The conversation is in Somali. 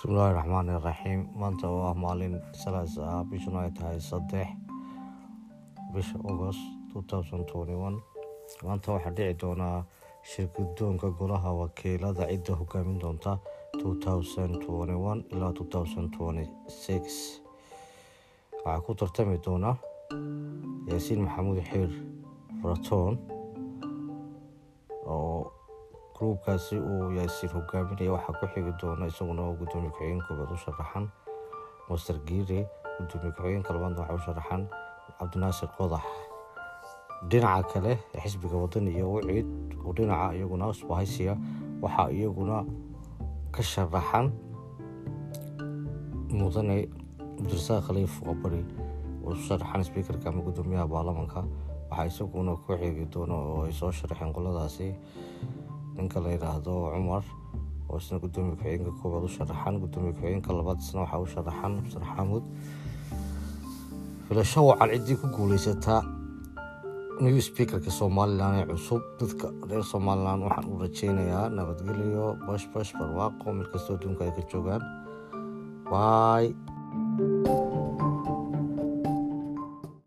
bismillaahi raxmaani raxiim maanta oo ah maalin salaas ah bishuna ay tahay saddex bisha agost maanta waxaa dhici doonaa shirgudoonka golaha wakiilada cidda hogaamin doonta ilaa waxaa ku tartami doona yaasiin maxamuud xiir faratoon oo gruubkaasi uu yaasiin hogaaminaya waxaa ku xigi doona isaguna oo gudoomiye ku-xigeen koobaad u sharaxan. Master giire gudoomiye ku-xigeenka labaadna waxaa u sharaxan. Cabdinaasir qodax. Dhinaca kale xisbiga wadani iyo wiciid oo dhinaca iyaguna isbahaysiya waxaa iyaguna ka sharaxan mudane cabdirasaaq khaliif qabari oo u sharaxan sbiikarka ama gudoomiyaha baarlamanka. Waxaa isaguna ku xigi doona oo ay soo sharaxeen qoladaasi ninka la yidhaahdo cumar oo isna gudoomiye ku-xigeenka koobaad u sharaxan gudoomiye ku-xigeenka labaad isna waxaa u sharaxan mr xamuud filasho wacan ciddii ku guuleysataa new speakerka somalilan ee cusub. Dadka reer somalilan waxaan u rajeynayaa nabadgelyo bashbash barwaaqo mid kastoo adduunka ay ka joogaan. Bay